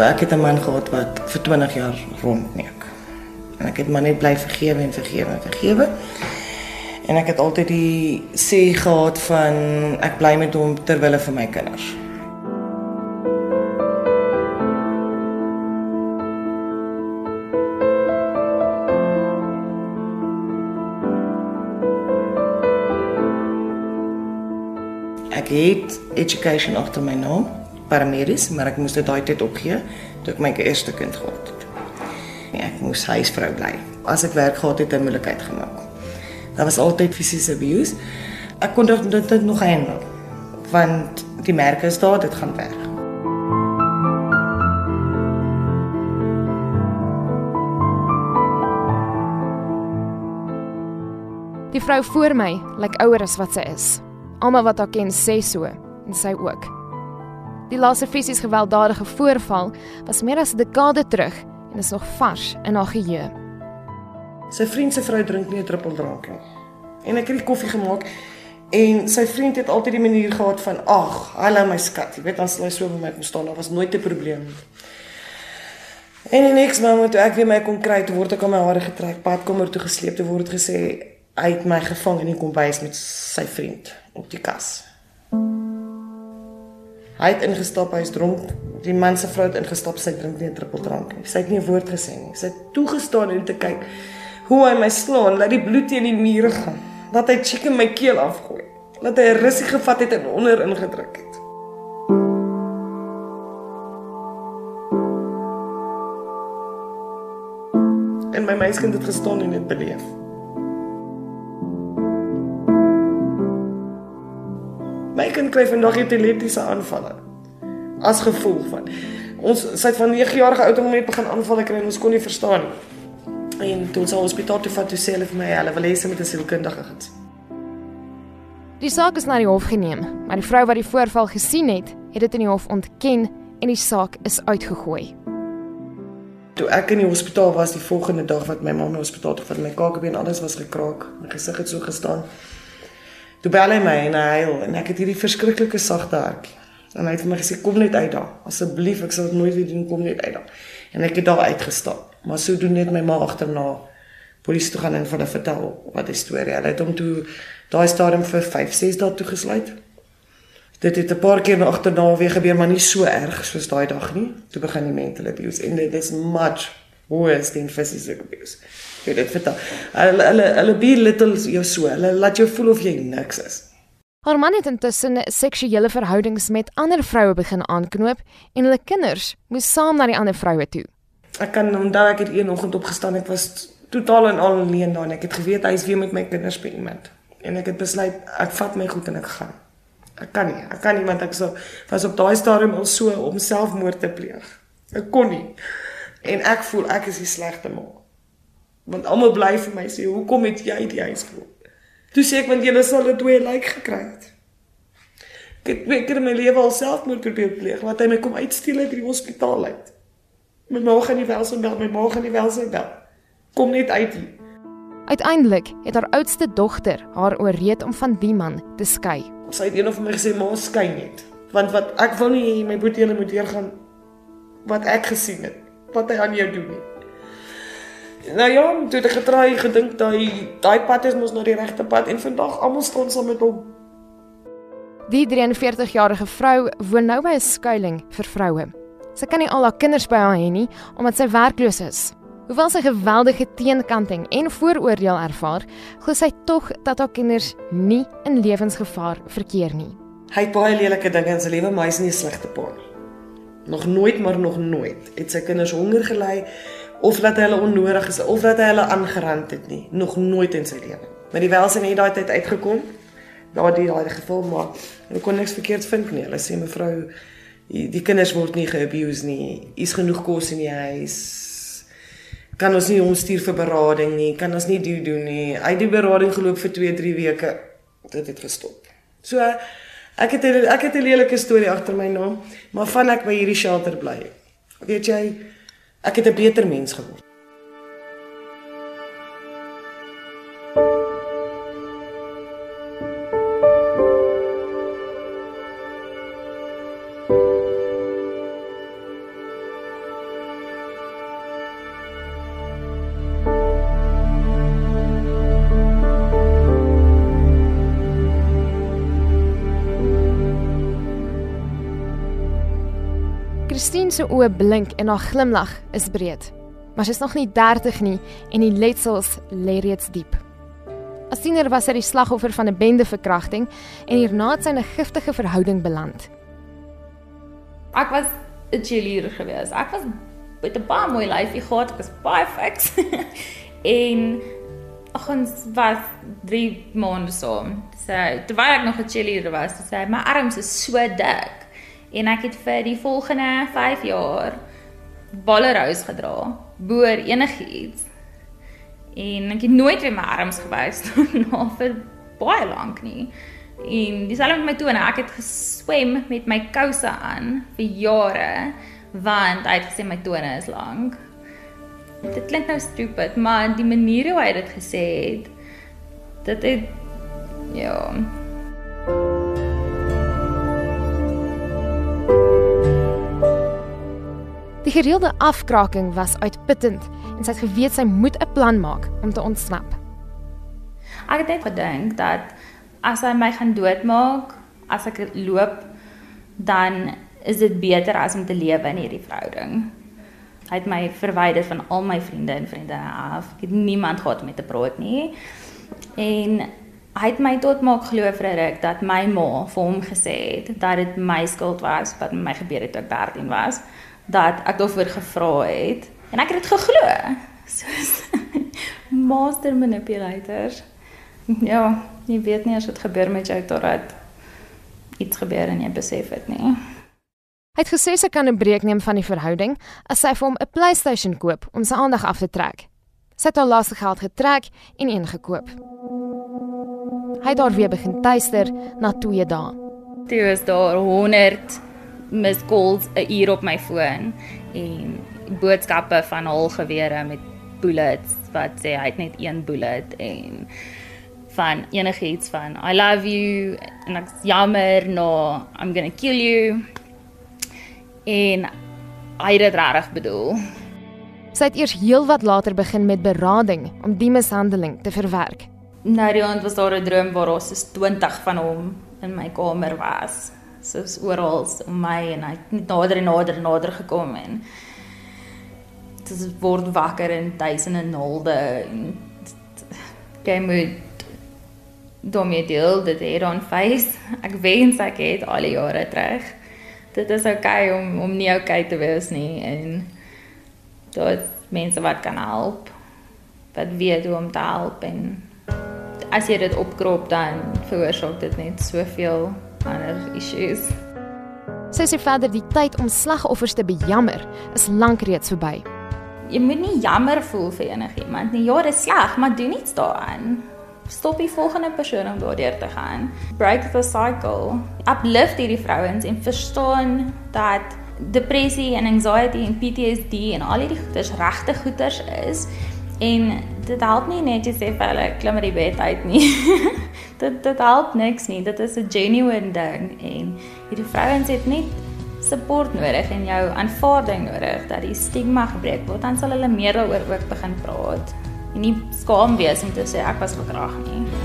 So ek het 'n man gehad wat vir 20 jaar rondneek. En ek het maar net bly vergewe en vergewe en vergewe. En ek het altyd die sê gehad van ek bly met hom ter wille van my kinders. Ek het education agter my naam, paramedies, maar ek moes dit daai tyd opgee toe ek my eerste kind gehad het. Nee, ek moes huisvrou bly. As ek werk gehad het, het 'n moeilikheid gemaak. Daar was altyd fisiese abuse. Ek kon dit dit, dit nog handle. Want die merke is daar, dit gaan werk. Die vrou voor my lyk ouer as wat sy is. Almal wat haar ken sê so en sy ook. Die laaste fisies gewelddadige voorval was meer as 'n dekade terug en is nog vars in haar geheue. Sy vriend se vrou drink nie 'n druppel drank nie. En ek het die koffie gemaak en sy vriend het altyd die manier gehad van ag, hallo my skat, jy weet dan sal hy so vir my kom staan, daar was nooit 'n probleem nie. En die next moment toe ek weer my kon kry, toe word ek aan my hare getrek, padkamer toe gesleep, toe word gesê hy het my gevang in die kombuis met sy vriend op die kas. Hy het ingestap, hy's dronk. Die man se vrou het ingestap, sy drink nie 'n druppel drank nie. Sy het nie 'n woord gesê nie. Sy het toegestaan en te kyk hoe hy my slaan, laat die bloed teen die mure gaan, dat hy chicken my keel afgooi, dat hy 'n russie gevat het en onder ingedruk het. En my meisiekind het gestaan en dit beleef. My kind kry vandag epileptiese aanvalle as gevolg van ons sy het van 9 jaar oud om net begin aanvalle kry en ons kon nie verstaan nie. En toe ons al hospitaal toe vat, toe sê hulle vir my hulle wil hê sy moet 'n sielkundige gaan sien. Die saak is na die hof geneem, maar die vrou wat die voorval gesien het, het dit in die hof ontken en die saak is uitgegooi. Toe ek in die hospitaal was die volgende dag wat my ma na hospitaal toe vat, my kakebeen alles was gekraak, my gesig het so gestaan. Toe bel hy my en hy huil en ek het hierdie verskriklike sagte hartjie. En hy het vir my gesê kom net uit daar. Asseblief, ek sal dit nooit weer doen, kom net uit daar. En ek het daar uitgestap. Maar so doen net my ma agterna polisie toe gaan en vir hulle vertel wat die storie. Hulle het hom toe daai stadium vir 5, 6 dae toegesluit. Dit het 'n paar keer agterna weer gebeur, maar nie so erg soos daai dag nie. Toe begin die mental abuse en dit is much worse than physical abuse. Jy dit vertel. Hulle hulle hulle belittle jou so. Hulle laat jou voel of jy niks is. Haar man het intussen seksuele verhoudings met ander vroue begin aanknoop en hulle kinders moes saam na die ander vroue toe. Ek kan onthou ek het een oggend opgestaan ek was totaal en al alleen daar en ek het geweet hy is weer met my kinders by iemand en ek het besluit ek vat my goed en ek gaan. Ek kan nie, ek kan nie want ek so was op daai stadium al so om selfmoord te pleeg. Ek kon nie. En ek voel ek is die slegte ma. Want almal bly vir my sê, "Hoekom het jy die huis gekoop?" Toe sê ek want jy sal dit twee lyk gekry het. Ek het twee keer in my lewe al selfmoord probeer pleeg, wat hy my kom uitsteel uit die hospitaal uit. My ma gaan nie wel sy bel, my ma gaan nie wel sy bel. Kom net uit hier. Uiteindelik het haar oudste dogter haar ooreed om van die man te skei. Sy het eendag vir my gesê, "Ma, skei net." Want wat ek wil nie hê my boetie moet deurgaan wat ek gesien het, wat hy aan jou doen nie. Nou ja, toe het ek getraai gedink daai daai pad is mos nou die regte pad en vandag almal staan saam met hom. Die 43-jarige vrou woon nou by 'n skuilings vir vroue. Sy kan nie al haar kinders by haar hê nie omdat sy werkloos is. Hoewel sy geweldige teenkanting en vooroordeel ervaar, glo sy tog dat haar kinders nie in lewensgevaar verkeer nie. Hy het baie lelike dinge in sy lewe, maar hy's nie 'n slegte pa nie. Nog nooit maar nog nooit het sy kinders honger gelei of dat hy hulle onnodig is of dat hy hulle aangerand het nie. Nog nooit in sy lewe. Maar die welsyn het daai tyd uitgekom. Daardie daai gevoel maar hulle kon niks verkeerd vind nie. Hulle sê mevrou die, kinders word nie geabuse nie. Is genoeg kos in die huis. Kan ons nie ons stuur vir berading nie. Kan ons nie dit doen nie. Hy het die berading geloop vir 2, 3 weke. Dit het gestop. So ek het ek het 'n lelike storie agter my naam, maar van ek by hierdie shelter bly. Weet jy, ek het 'n beter mens geword. Christine se oë blink en haar glimlag is breed. Maar sy is nog nie 30 nie en die letsels lê reeds diep. As tiener was sy die slagoffer van 'n bendeverkrachting en hierna het sy 'n giftige verhouding beland. Ek was 'n cheerleader gewees. Ek was met 'n baie mooi lyfie gehad, ek was baie fiks. en ons was 3 maande saam. Sy terwyl ek nog 'n cheerleader was, sê sy my arms is so dik en ek het vir die volgende 5 jaar ballerous gedra boor enigiets. En ek het nooit weer my arms gewys na vir baie lank nie. En dieselfde met my tone, ek het geswem met my kouse aan vir jare want hy het gesê my tone is lank. Dit klink nou stupid, maar die manier hoe hy dit gesê het, dit het ja. Die gereelde afkraking was uitputtend en sy het geweet sy moet 'n plan maak om te ontsnap. Ek het net gedink dat as hy my gaan doodmaak, as ek loop, dan is dit beter as om te lewe in hierdie verhouding. Hy het my verwyder van al my vriende en vriendinne af. Ek het niemand gehad om met te praat nie. En hy het my tot maak glo vir 'n ruk dat my ma vir hom gesê het dat dit my skuld was wat met my gebeur het toe ek 13 was dat ek daarvoor gevra het en ek het dit geglo. Soos master manipulators. Ja, jy weet nie as dit gebeur met jou totdat iets gebeur en jy besef dit nie. Hy het gesê sy kan 'n breek neem van die verhouding as sy vir hom 'n PlayStation koop om sy aandag af te trek. Sy het al laaste geld getrek en een gekoop. Hy het daar weer begin tuister na 2 dae. Toe is daar 100 missed calls 'n uur op my foon en boodskappe van hul gewere met bullets wat sê hy het net een bullet en van enigiets van I love you en ek's jammer no I'm going to kill you en hy het dit reg bedoel. Sy het eers heelwat later begin met berading om die mishandeling te verwerk. Nou die aand was daar 'n droom waar ons 20 van hom in my kamer was soos oral om my en hy het nader en nader en nader gekom en dit word wakker in duisende nolde en jy moet domie deel dit hier on face. Ek wens ek het al die jare terug. Dit is okay om om nie okay te wees nie en dat mense wat kan help wat weet hoe om te help en as jy dit opkrop dan veroorsaak dit net soveel ander issues. Sy sê verder die tyd om slagoffers te bejammer is lank reeds verby. Jy moet nie jammer voel vir enigiemand nie. Ja, dit is sleg, maar doen iets daaraan. Stop die volgende persoon om daardeur te gaan. Break the cycle. Uplift hierdie vrouens en verstaan dat depressie en anxiety en PTSD en al hierdie goeters regte goeters is en dit help nie net jy sê vir hulle klim uit die bed uit nie. dit dit help niks nie. Dit is 'n genuine ding en hierdie vrouens het net support nodig en jou aanvaarding nodig dat die stigma gebreek word. Dan sal hulle meer daaroor ook begin praat en nie skaam wees om te sê ek was verkragt nie.